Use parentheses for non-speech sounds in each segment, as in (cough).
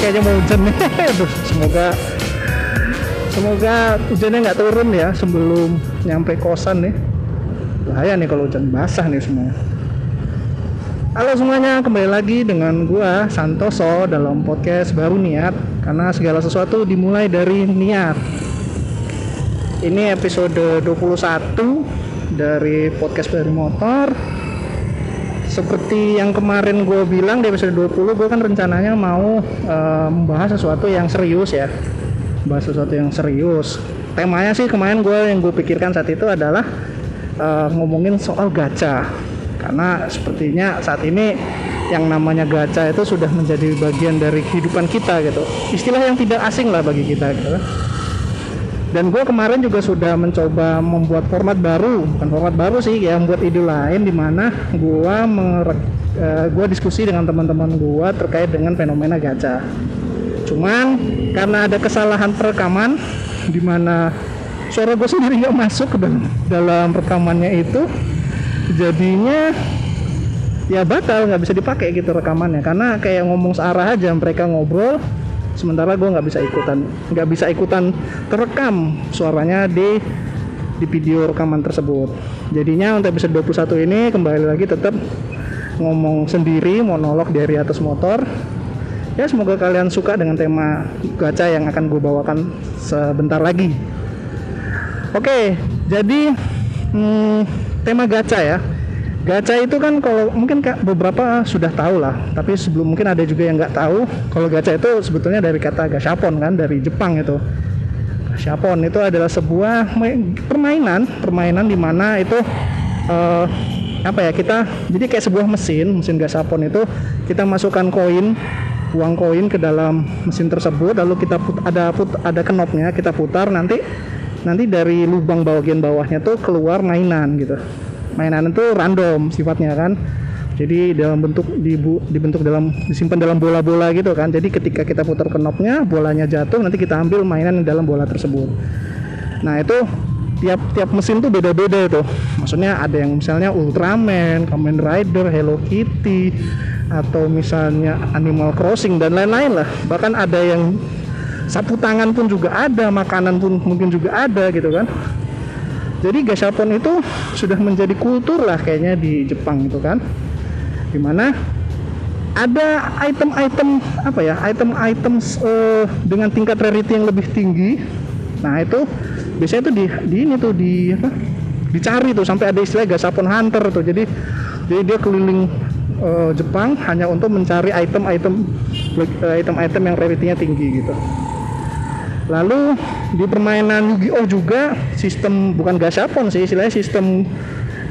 kayaknya mau hujan nih (laughs) semoga semoga hujannya nggak turun ya sebelum nyampe kosan nih bahaya nih kalau hujan basah nih semuanya Halo semuanya, kembali lagi dengan gua Santoso dalam podcast baru niat karena segala sesuatu dimulai dari niat. Ini episode 21 dari podcast baru motor. Seperti yang kemarin gue bilang di episode 20, gue kan rencananya mau uh, membahas sesuatu yang serius ya. Bahas sesuatu yang serius. Temanya sih kemarin gue yang gue pikirkan saat itu adalah uh, ngomongin soal gacha karena sepertinya saat ini yang namanya gacha itu sudah menjadi bagian dari kehidupan kita gitu istilah yang tidak asing lah bagi kita gitu dan gue kemarin juga sudah mencoba membuat format baru bukan format baru sih ya membuat ide lain di mana gue uh, gue diskusi dengan teman-teman gue terkait dengan fenomena gacha. Cuman karena ada kesalahan perekaman di mana suara gue sendiri nggak masuk ke dalam, dalam rekamannya itu jadinya ya batal nggak bisa dipakai gitu rekamannya. Karena kayak ngomong searah aja mereka ngobrol sementara gue nggak bisa ikutan nggak bisa ikutan terekam suaranya di di video rekaman tersebut. Jadinya untuk episode 21 ini kembali lagi tetap ngomong sendiri monolog dari atas motor. Ya semoga kalian suka dengan tema gacha yang akan gue bawakan sebentar lagi. Oke jadi hmm, tema gacha ya. Gacha itu kan kalau mungkin beberapa sudah tahu lah, tapi sebelum mungkin ada juga yang nggak tahu. Kalau gacha itu sebetulnya dari kata gashapon kan, dari Jepang itu. Gashapon itu adalah sebuah permainan, permainan di mana itu uh, apa ya kita jadi kayak sebuah mesin, mesin gashapon itu kita masukkan koin uang koin ke dalam mesin tersebut lalu kita put, ada put, ada knopnya kita putar nanti nanti dari lubang bagian bawahnya tuh keluar mainan gitu mainan itu random sifatnya kan. Jadi dalam bentuk dibu, dibentuk dalam disimpan dalam bola-bola gitu kan. Jadi ketika kita putar knopnya bolanya jatuh nanti kita ambil mainan dalam bola tersebut. Nah itu tiap tiap mesin tuh beda-beda itu. Maksudnya ada yang misalnya Ultraman, Kamen Rider, Hello Kitty atau misalnya Animal Crossing dan lain-lain lah. Bahkan ada yang sapu tangan pun juga ada makanan pun mungkin juga ada gitu kan jadi gashapon itu sudah menjadi kultur lah kayaknya di Jepang itu kan. Di mana ada item-item apa ya item-item uh, dengan tingkat rarity yang lebih tinggi. Nah itu biasanya tuh di, di ini tuh di apa dicari tuh sampai ada istilah gashapon hunter tuh. Jadi jadi dia keliling uh, Jepang hanya untuk mencari item-item item-item yang rarity-nya tinggi gitu Lalu di permainan Yu-Gi-Oh juga sistem bukan gashapon sih, istilahnya sistem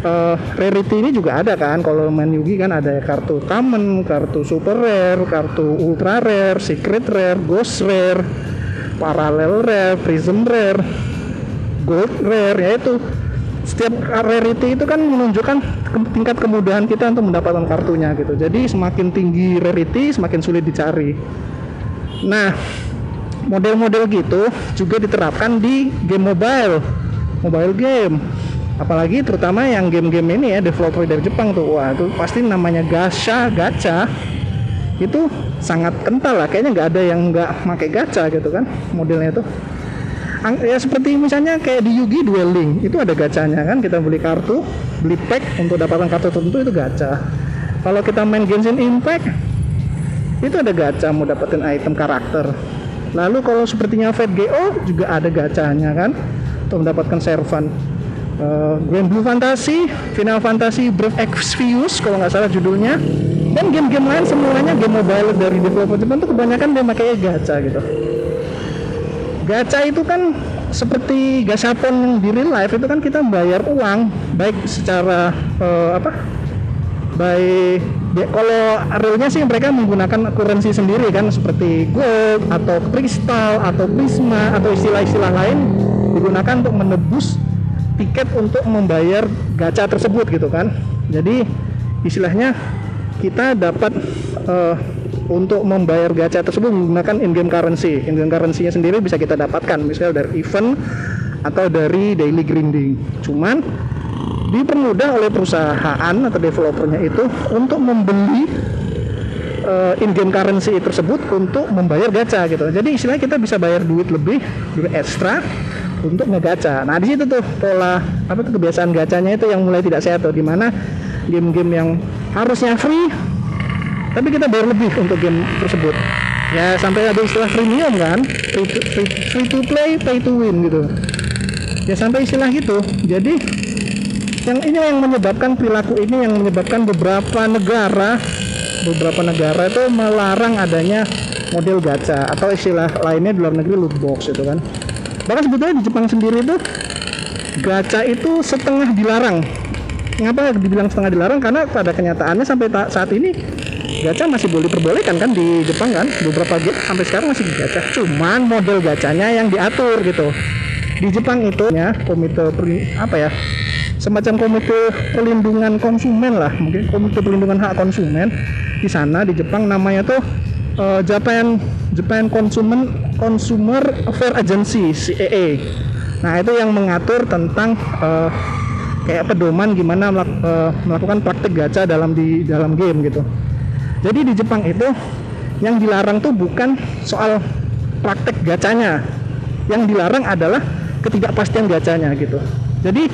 uh, rarity ini juga ada kan. Kalau main Yugi kan ada kartu common, kartu super rare, kartu ultra rare, secret rare, ghost rare, parallel rare, prism rare, gold rare yaitu setiap rarity itu kan menunjukkan tingkat kemudahan kita untuk mendapatkan kartunya gitu. Jadi semakin tinggi rarity semakin sulit dicari. Nah, model-model gitu juga diterapkan di game mobile. Mobile game. Apalagi terutama yang game-game ini ya developer dari Jepang tuh. Wah itu pasti namanya gacha gacha. Itu sangat kental lah. Kayaknya nggak ada yang nggak pakai gacha gitu kan modelnya tuh. Ya seperti misalnya kayak di Yugi Duel Link itu ada gacanya kan. Kita beli kartu beli pack untuk dapatkan kartu tertentu itu gacha. Kalau kita main Genshin Impact itu ada gacha mau dapetin item karakter Lalu kalau sepertinya Fat GO juga ada gacanya kan untuk mendapatkan servan. Uh, Grand Blue Fantasy, Final Fantasy Breath Exvius kalau nggak salah judulnya dan game-game lain semuanya game mobile dari developer Jepang itu kebanyakan dia pakai gacha gitu. Gacha itu kan seperti gashapon di real life itu kan kita bayar uang baik secara uh, apa baik. Ya, kalau realnya sih mereka menggunakan currency sendiri kan seperti gold atau kristal atau prisma atau istilah-istilah lain digunakan untuk menebus tiket untuk membayar gacha tersebut gitu kan. Jadi istilahnya kita dapat uh, untuk membayar gacha tersebut menggunakan in-game currency. In-game currency-nya sendiri bisa kita dapatkan misalnya dari event atau dari daily grinding. Cuman dipermudah oleh perusahaan atau developernya itu untuk membeli uh, in-game currency tersebut untuk membayar gacha gitu. Jadi istilahnya kita bisa bayar duit lebih, duit ekstra untuk ngegacha. Nah di situ tuh pola apa tuh kebiasaan gacanya itu yang mulai tidak sehat tuh. Di mana game-game yang harusnya free, tapi kita bayar lebih untuk game tersebut. Ya sampai ada istilah premium kan, free to, free, free to play, pay to win gitu. Ya sampai istilah gitu. Jadi yang ini yang menyebabkan perilaku ini yang menyebabkan beberapa negara beberapa negara itu melarang adanya model gacha atau istilah lainnya di luar negeri loot box itu kan. Bahkan sebetulnya di Jepang sendiri itu gacha itu setengah dilarang. Ngapa dibilang setengah dilarang? Karena pada kenyataannya sampai saat ini gacha masih boleh diperbolehkan kan di Jepang kan? Beberapa game sampai sekarang masih gacha. Cuman model gacanya yang diatur gitu. Di Jepang itu ya komite apa ya semacam komite perlindungan konsumen lah mungkin komite perlindungan hak konsumen. Di sana di Jepang namanya tuh uh, Japan Japan Consumer Consumer Affair Agency CAA nah itu yang mengatur tentang uh, kayak pedoman gimana melak, uh, melakukan praktik gacha dalam di dalam game gitu. Jadi di Jepang itu yang dilarang tuh bukan soal praktek gacanya yang dilarang adalah ketidakpastian gacanya gitu. Jadi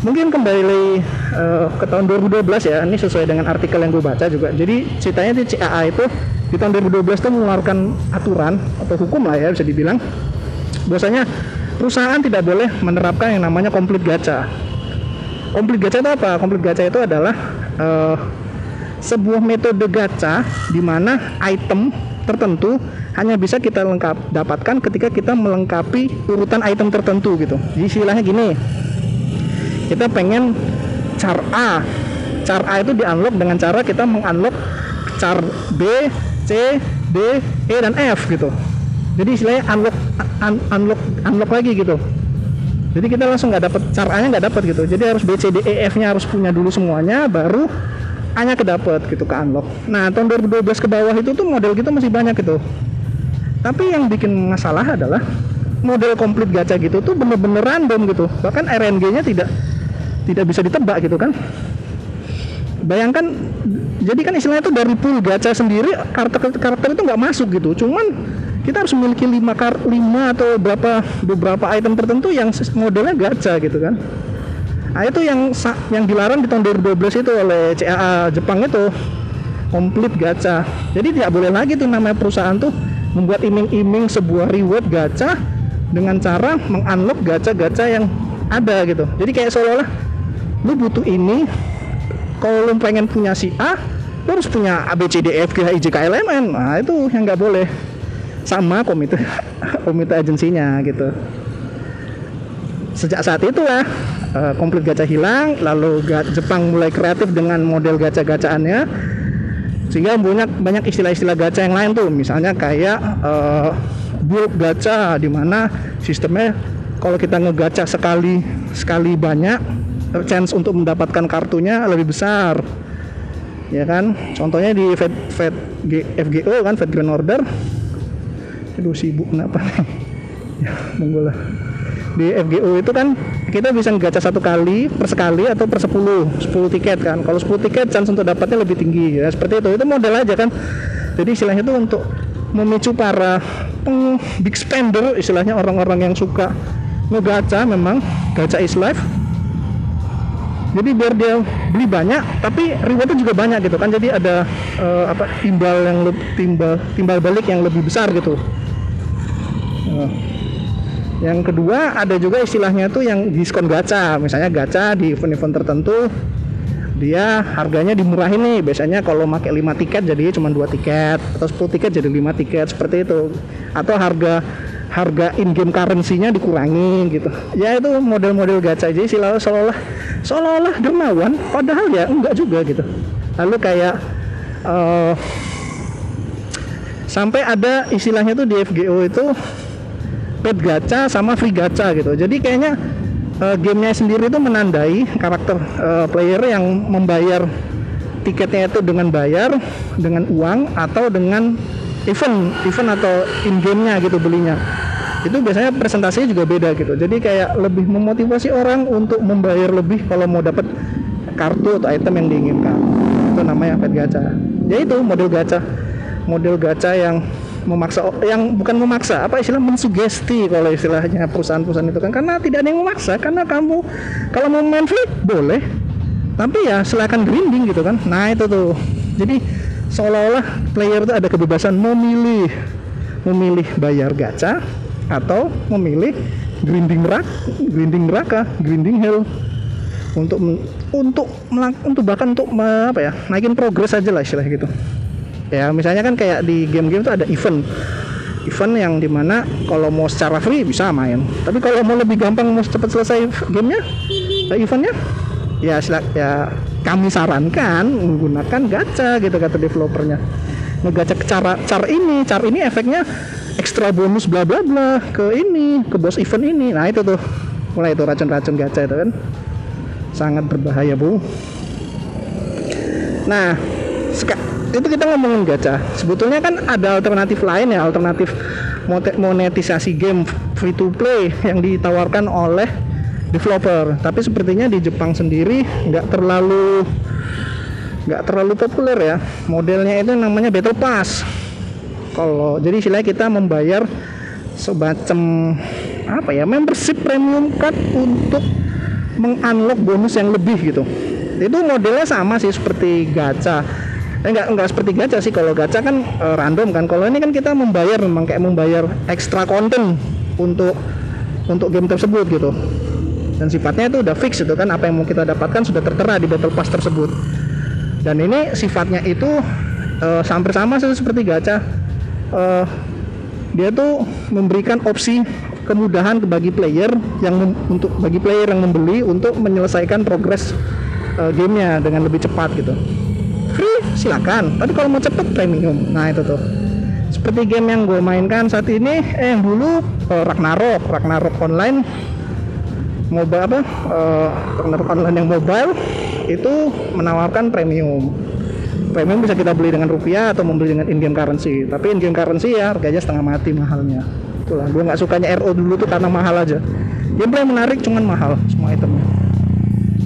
mungkin kembali uh, ke tahun 2012 ya. Ini sesuai dengan artikel yang gue baca juga. Jadi ceritanya di CAA itu di tahun 2012 itu mengeluarkan aturan atau hukum lah ya bisa dibilang. Bahwasanya perusahaan tidak boleh menerapkan yang namanya komplit gacha. Komplit gacha itu apa? Komplit gacha itu adalah uh, sebuah metode gacha di mana item tertentu hanya bisa kita lengkap dapatkan ketika kita melengkapi urutan item tertentu gitu. Jadi istilahnya gini, kita pengen char A. Char A itu di unlock dengan cara kita mengunlock char B C D E dan F gitu. Jadi istilahnya unlock un, unlock unlock lagi gitu. Jadi kita langsung nggak dapat char A nya nggak dapat gitu. Jadi harus B C D E F nya harus punya dulu semuanya baru A nya kedapat gitu ke unlock. Nah tahun 2012 ke bawah itu tuh model gitu masih banyak gitu. Tapi yang bikin masalah adalah model komplit gacha gitu tuh bener-bener random gitu. Bahkan RNG nya tidak tidak bisa ditebak gitu kan. Bayangkan jadi kan istilahnya itu dari pool gacha sendiri karakter karakter itu nggak masuk gitu. Cuman kita harus memiliki lima kar lima atau berapa beberapa item tertentu yang modelnya gacha gitu kan. Nah itu yang yang dilarang di tahun 2012 itu oleh CAA Jepang itu. Komplit gacha. Jadi tidak boleh lagi tuh namanya perusahaan tuh membuat iming-iming sebuah reward gacha dengan cara mengunlock gacha-gacha yang ada gitu. Jadi kayak seolah-olah lu butuh ini. Kalau lu pengen punya si A lu harus punya A B C D F G H I J K L M N. Nah itu yang nggak boleh. Sama komite (laughs) komite agensinya gitu. Sejak saat itu lah uh, komplit gacha hilang lalu Jepang mulai kreatif dengan model gacha-gachaannya. Sehingga banyak banyak istilah-istilah gacha yang lain tuh. Misalnya kayak uh, build gacha di mana sistemnya kalau kita ngegacha sekali sekali banyak chance untuk mendapatkan kartunya lebih besar. Ya kan? Contohnya di Fed, Fed G, FGO kan Fed Grand Order. Aduh sibuk kenapa nih? (laughs) Ya monggo lah. Di FGO itu kan kita bisa gacha satu kali per sekali atau per 10 10 tiket kan. Kalau 10 tiket chance untuk dapatnya lebih tinggi. Ya seperti itu. Itu model aja kan. Jadi istilahnya itu untuk memicu para peng big spender istilahnya orang-orang yang suka ngegacha memang gacha is life jadi biar dia beli banyak tapi rewardnya juga banyak gitu kan. Jadi ada uh, apa timbal yang lebih timbal timbal balik yang lebih besar gitu. Uh. yang kedua ada juga istilahnya tuh yang diskon gacha. Misalnya gacha di event-event tertentu dia harganya dimurahin nih. Biasanya kalau pakai 5 tiket jadi cuma dua tiket atau 10 tiket jadi 5 tiket seperti itu. Atau harga harga in game currency-nya dikurangi gitu. Ya itu model-model gacha aja sih seolah-olah seolah-olah dermawan padahal ya enggak juga gitu. Lalu kayak uh, sampai ada istilahnya tuh di FGO itu paid gacha sama free gacha gitu. Jadi kayaknya uh, gamenya sendiri itu menandai karakter uh, player yang membayar tiketnya itu dengan bayar dengan uang atau dengan event event atau in game-nya gitu belinya. Itu biasanya presentasinya juga beda gitu. Jadi kayak lebih memotivasi orang untuk membayar lebih kalau mau dapat kartu atau item yang diinginkan. Itu namanya pet gacha. Ya itu model gacha. Model gacha yang memaksa yang bukan memaksa apa istilah? Mensugesti kalau istilahnya perusahaan-perusahaan itu kan. Karena tidak ada yang memaksa karena kamu kalau mau main free boleh. Tapi ya silakan grinding gitu kan. Nah itu tuh. Jadi seolah-olah player itu ada kebebasan memilih memilih bayar gacha atau memilih grinding neraka, grinding neraka, grinding hell. Untuk untuk untuk bahkan untuk apa ya naikin progres aja lah istilah gitu. Ya misalnya kan kayak di game-game itu ada event. Event yang di mana kalau mau secara free bisa main. Tapi kalau mau lebih gampang mau cepat selesai gamenya eventnya ya silak ya kami sarankan menggunakan gacha gitu kata developernya. Ngegacha cara cara ini cara ini efeknya ekstra bonus bla bla bla ke ini ke bos event ini. Nah itu tuh. Mulai itu racun-racun gacha itu kan. Sangat berbahaya bu. Nah itu kita ngomongin gacha. Sebetulnya kan ada alternatif lain ya alternatif monetisasi game free to play yang ditawarkan oleh developer. Tapi sepertinya di Jepang sendiri nggak terlalu nggak terlalu populer ya. Modelnya itu namanya battle pass. Kalau jadi istilahnya kita membayar semacam apa ya membership premium card untuk mengunlock bonus yang lebih gitu. Itu modelnya sama sih seperti gacha. Eh, enggak enggak seperti gacha sih. Kalau gacha kan e, random kan. Kalau ini kan kita membayar memang kayak membayar ekstra konten untuk untuk game tersebut gitu dan sifatnya itu udah fix itu kan apa yang mau kita dapatkan sudah tertera di battle pass tersebut. Dan ini sifatnya itu uh, hampir sama seperti gacha. Uh, dia tuh memberikan opsi kemudahan bagi player yang untuk bagi player yang membeli untuk menyelesaikan progres uh, gamenya dengan lebih cepat gitu. Free silakan. Tapi kalau mau cepet premium. Nah itu tuh. Seperti game yang gue mainkan saat ini eh yang dulu uh, Ragnarok. Ragnarok online mobile apa? Uh, online yang mobile itu menawarkan premium. Premium bisa kita beli dengan rupiah atau membeli dengan in-game currency. Tapi in-game currency ya harganya setengah mati mahalnya. Itulah gue nggak sukanya RO dulu tuh karena mahal aja. Gameplay menarik cuman mahal semua itemnya.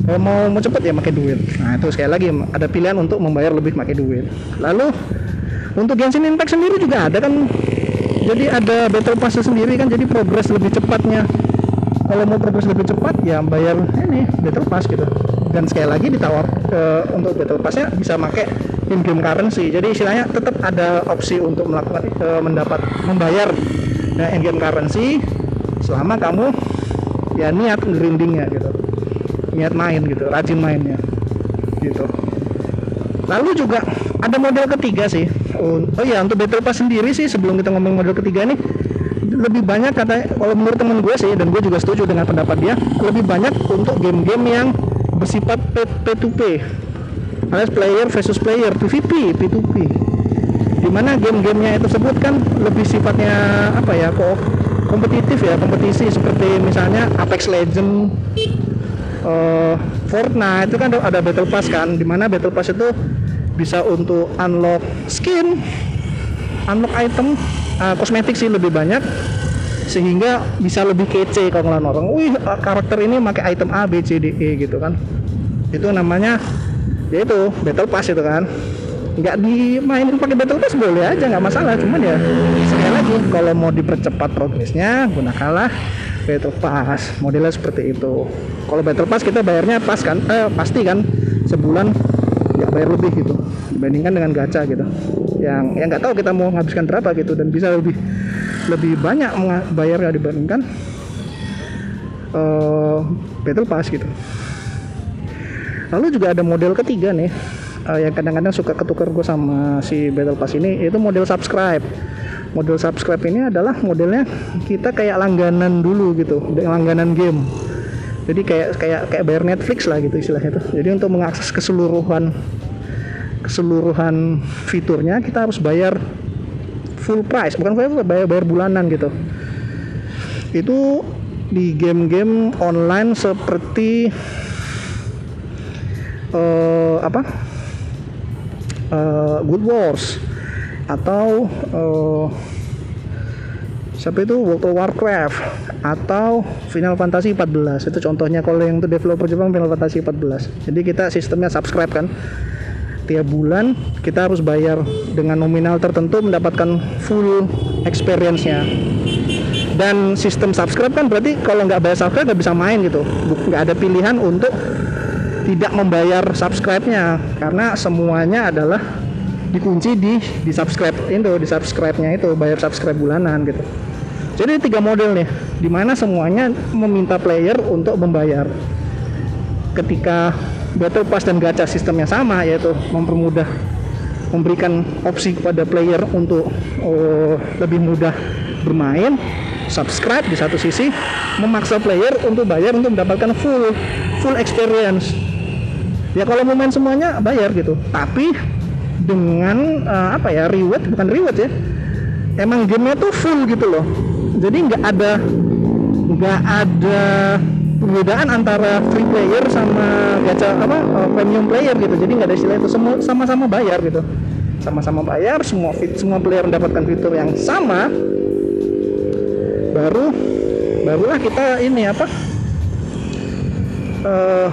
Kalau mau mau cepet ya pakai duit. Nah itu sekali lagi ada pilihan untuk membayar lebih pakai duit. Lalu untuk Genshin Impact sendiri juga ada kan. Jadi ada battle pass sendiri kan jadi progres lebih cepatnya kalau mau progres lebih cepat ya bayar ini battle pass gitu. Dan sekali lagi ditawar uh, untuk battle passnya bisa pakai in game currency. Jadi istilahnya tetap ada opsi untuk melakukan uh, mendapat membayar uh, in game currency selama kamu ya niat grindingnya gitu. Niat main gitu rajin mainnya gitu. Lalu juga ada model ketiga sih. Oh, oh ya untuk battle pass sendiri sih sebelum kita ngomong model ketiga nih lebih banyak kata kalau menurut temen gue sih dan gue juga setuju dengan pendapat dia lebih banyak untuk game-game yang bersifat P2P alias player versus player PVP P2P di mana game-gamenya itu tersebut kan lebih sifatnya apa ya kok kompetitif ya kompetisi seperti misalnya Apex Legend uh, Fortnite itu kan ada battle pass kan di mana battle pass itu bisa untuk unlock skin unlock item uh, kosmetik sih lebih banyak sehingga bisa lebih kece kalau ngelawan orang. Wih karakter ini pakai item A B C D E gitu kan. Itu namanya ya itu battle pass itu kan. Nggak dimainin pakai battle pass boleh aja nggak masalah. Cuman ya sekali lagi kalau mau dipercepat progresnya gunakanlah battle pass. Modelnya seperti itu. Kalau battle pass kita bayarnya pas kan eh, pasti kan sebulan bayar lebih gitu dibandingkan dengan gacha gitu. Yang yang nggak tahu kita mau menghabiskan berapa gitu dan bisa lebih lebih banyak bayar dibandingkan uh, battle pass gitu. Lalu juga ada model ketiga nih uh, yang kadang-kadang suka ketukar gue sama si battle pass ini itu model subscribe. Model subscribe ini adalah modelnya kita kayak langganan dulu gitu langganan game. Jadi kayak kayak kayak bayar Netflix lah gitu istilahnya itu jadi untuk mengakses keseluruhan keseluruhan fiturnya kita harus bayar full price. Bukan full price bayar bayar bulanan gitu. Itu di game-game online seperti uh, apa? Uh, Good Wars atau uh, siapa itu? World of Warcraft atau Final Fantasy 14 itu contohnya kalau yang itu developer Jepang Final Fantasy 14 jadi kita sistemnya subscribe kan tiap bulan kita harus bayar dengan nominal tertentu mendapatkan full experience-nya. Dan sistem subscribe kan berarti kalau nggak bayar subscribe nggak bisa main gitu. Nggak ada pilihan untuk tidak membayar subscribe-nya. Karena semuanya adalah dikunci di di subscribe itu di subscribe-nya itu bayar subscribe bulanan gitu. Jadi tiga model nih di mana semuanya meminta player untuk membayar. Ketika Battle Pass dan gacha sistemnya sama yaitu mempermudah memberikan opsi kepada player untuk oh, lebih mudah bermain subscribe di satu sisi memaksa player untuk bayar untuk mendapatkan full full experience. Ya kalau mau main semuanya bayar gitu. Tapi dengan uh, apa ya reward bukan reward ya emang gamenya tuh full gitu loh. Jadi nggak ada nggak ada perbedaan antara free player sama gacha apa uh, premium player gitu. Jadi nggak ada istilah itu. Semua sama-sama bayar gitu. Sama-sama bayar semua fit semua player mendapatkan fitur yang sama. Baru barulah kita ini apa uh,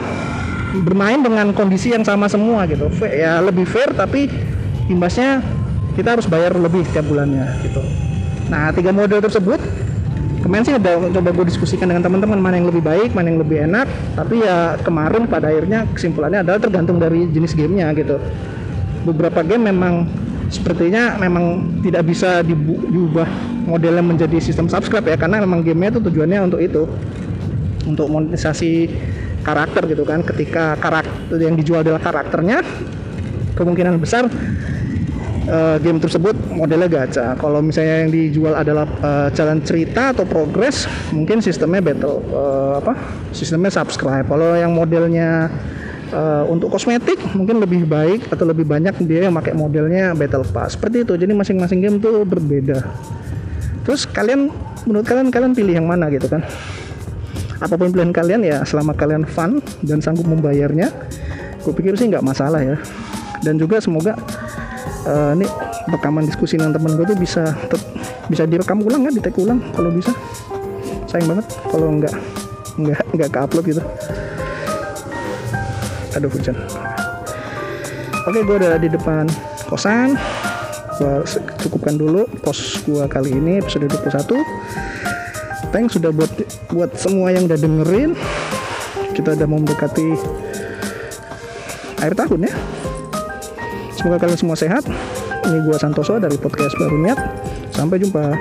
bermain dengan kondisi yang sama semua gitu. Ya lebih fair tapi imbasnya kita harus bayar lebih tiap bulannya gitu. Nah tiga model tersebut kemarin sih udah coba gue diskusikan dengan teman-teman mana yang lebih baik mana yang lebih enak. Tapi ya kemarin pada akhirnya kesimpulannya adalah tergantung dari jenis gamenya gitu. Beberapa game memang sepertinya memang tidak bisa diubah modelnya menjadi sistem subscribe ya karena memang gamenya itu tujuannya untuk itu. Untuk monetisasi karakter gitu kan. Ketika karakter yang dijual adalah karakternya kemungkinan besar uh, game tersebut modelnya gacha. Kalau misalnya yang dijual adalah uh, jalan cerita atau progress, mungkin sistemnya battle uh, apa? Sistemnya subscribe. Kalau yang modelnya uh, untuk kosmetik mungkin lebih baik atau lebih banyak dia yang pakai modelnya battle pass. Seperti itu. Jadi masing-masing game tuh berbeda. Terus kalian menurut kalian kalian pilih yang mana gitu kan? Apa pun pilihan kalian ya selama kalian fun dan sanggup membayarnya, gue pikir sih nggak masalah ya. Dan juga semoga uh, ini rekaman diskusi dengan temen gue tuh bisa bisa direkam ulang kan, di take ulang kalau bisa. Sayang banget kalau nggak nggak nggak ke upload gitu. Aduh hujan. Oke, gue udah di depan kosan. Gue cukupkan dulu pos gue kali ini episode 21. Thanks sudah buat buat semua yang udah dengerin. Kita udah mau mendekati akhir tahun ya. Semoga kalian semua sehat. Ini gua Santoso dari podcast Baru Niat. Sampai jumpa.